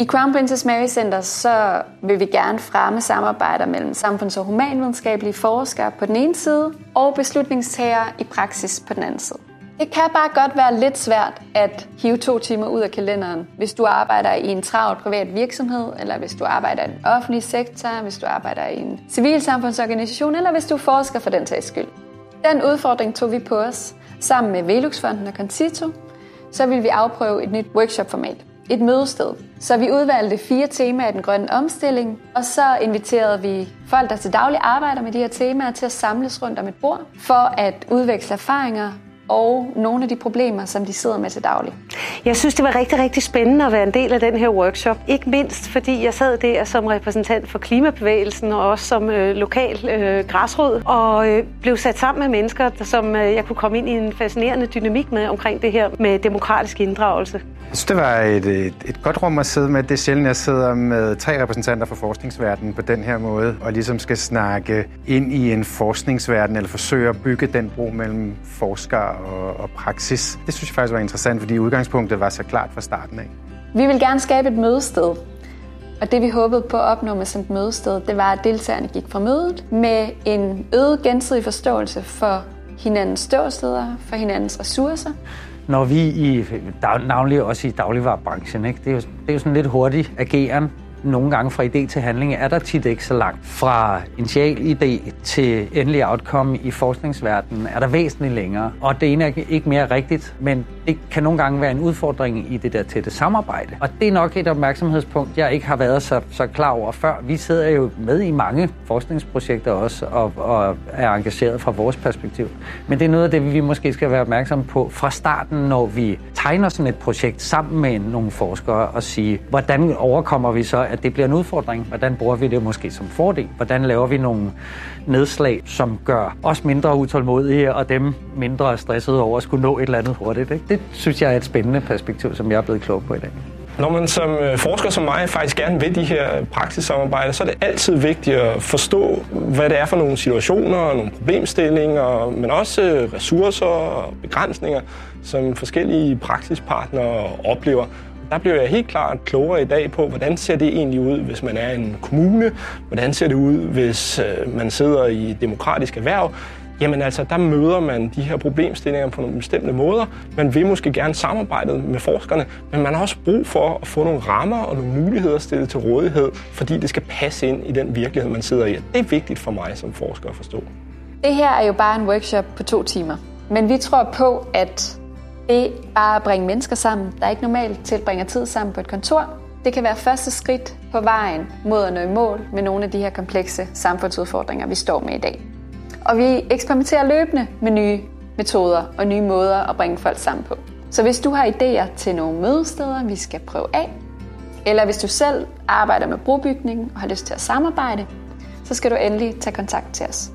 I Crown Princess Mary Center så vil vi gerne fremme samarbejder mellem samfunds- og humanvidenskabelige forskere på den ene side og beslutningstagere i praksis på den anden side. Det kan bare godt være lidt svært at hive to timer ud af kalenderen, hvis du arbejder i en travl privat virksomhed, eller hvis du arbejder i den offentlige sektor, hvis du arbejder i en civilsamfundsorganisation, eller hvis du forsker for den sags skyld. Den udfordring tog vi på os sammen med Veluxfonden og Concito, så vil vi afprøve et nyt workshopformat et mødested. Så vi udvalgte fire temaer i den grønne omstilling, og så inviterede vi folk, der til daglig arbejder med de her temaer, til at samles rundt om et bord for at udveksle erfaringer og nogle af de problemer, som de sidder med til daglig. Jeg synes, det var rigtig, rigtig spændende at være en del af den her workshop. Ikke mindst, fordi jeg sad der som repræsentant for klimabevægelsen og også som øh, lokal øh, græsrod og øh, blev sat sammen med mennesker, der, som øh, jeg kunne komme ind i en fascinerende dynamik med omkring det her med demokratisk inddragelse. Jeg synes, det var et, et, et godt rum at sidde med. Det er sjældent, jeg sidder med tre repræsentanter for forskningsverdenen på den her måde, og ligesom skal snakke ind i en forskningsverden, eller forsøge at bygge den bro mellem forskere og, og praksis. Det synes jeg faktisk var interessant, fordi udgangspunktet var så klart fra starten af. Vi vil gerne skabe et mødested, og det vi håbede på at opnå med sådan et mødested, det var, at deltagerne gik fra mødet med en øget gensidig forståelse for hinandens ståsteder, for hinandens ressourcer, når vi i, navnlig også i dagligvarerbranchen, ikke? Det, er jo, det er jo sådan lidt hurtigt ageren, nogle gange fra idé til handling er der tit ikke så langt. Fra initial idé til endelig outcome i forskningsverdenen er der væsentligt længere. Og det ene er ikke mere rigtigt, men det kan nogle gange være en udfordring i det der tætte samarbejde. Og det er nok et opmærksomhedspunkt, jeg ikke har været så, så klar over før. Vi sidder jo med i mange forskningsprojekter også og, og er engageret fra vores perspektiv. Men det er noget af det, vi måske skal være opmærksomme på fra starten, når vi tegner sådan et projekt sammen med nogle forskere og sige, hvordan overkommer vi så, at det bliver en udfordring? Hvordan bruger vi det måske som fordel? Hvordan laver vi nogle nedslag, som gør os mindre utålmodige og dem mindre stressede over at skulle nå et eller andet hurtigt? Ikke? Det synes jeg er et spændende perspektiv, som jeg er blevet klog på i dag. Når man som øh, forsker som mig faktisk gerne vil de her praksissamarbejder, så er det altid vigtigt at forstå, hvad det er for nogle situationer, og nogle problemstillinger, men også øh, ressourcer og begrænsninger, som forskellige praksispartnere oplever. Der bliver jeg helt klart klogere i dag på, hvordan ser det egentlig ud, hvis man er en kommune? Hvordan ser det ud, hvis øh, man sidder i demokratisk erhverv? Jamen altså, der møder man de her problemstillinger på nogle bestemte måder. Man vil måske gerne samarbejde med forskerne, men man har også brug for at få nogle rammer og nogle muligheder stillet til rådighed, fordi det skal passe ind i den virkelighed, man sidder i. Det er vigtigt for mig som forsker at forstå. Det her er jo bare en workshop på to timer. Men vi tror på, at det bare at bringe mennesker sammen, der ikke normalt tilbringer tid sammen på et kontor, det kan være første skridt på vejen mod at nå i mål med nogle af de her komplekse samfundsudfordringer, vi står med i dag. Og vi eksperimenterer løbende med nye metoder og nye måder at bringe folk sammen på. Så hvis du har idéer til nogle mødesteder, vi skal prøve af, eller hvis du selv arbejder med brobygning og har lyst til at samarbejde, så skal du endelig tage kontakt til os.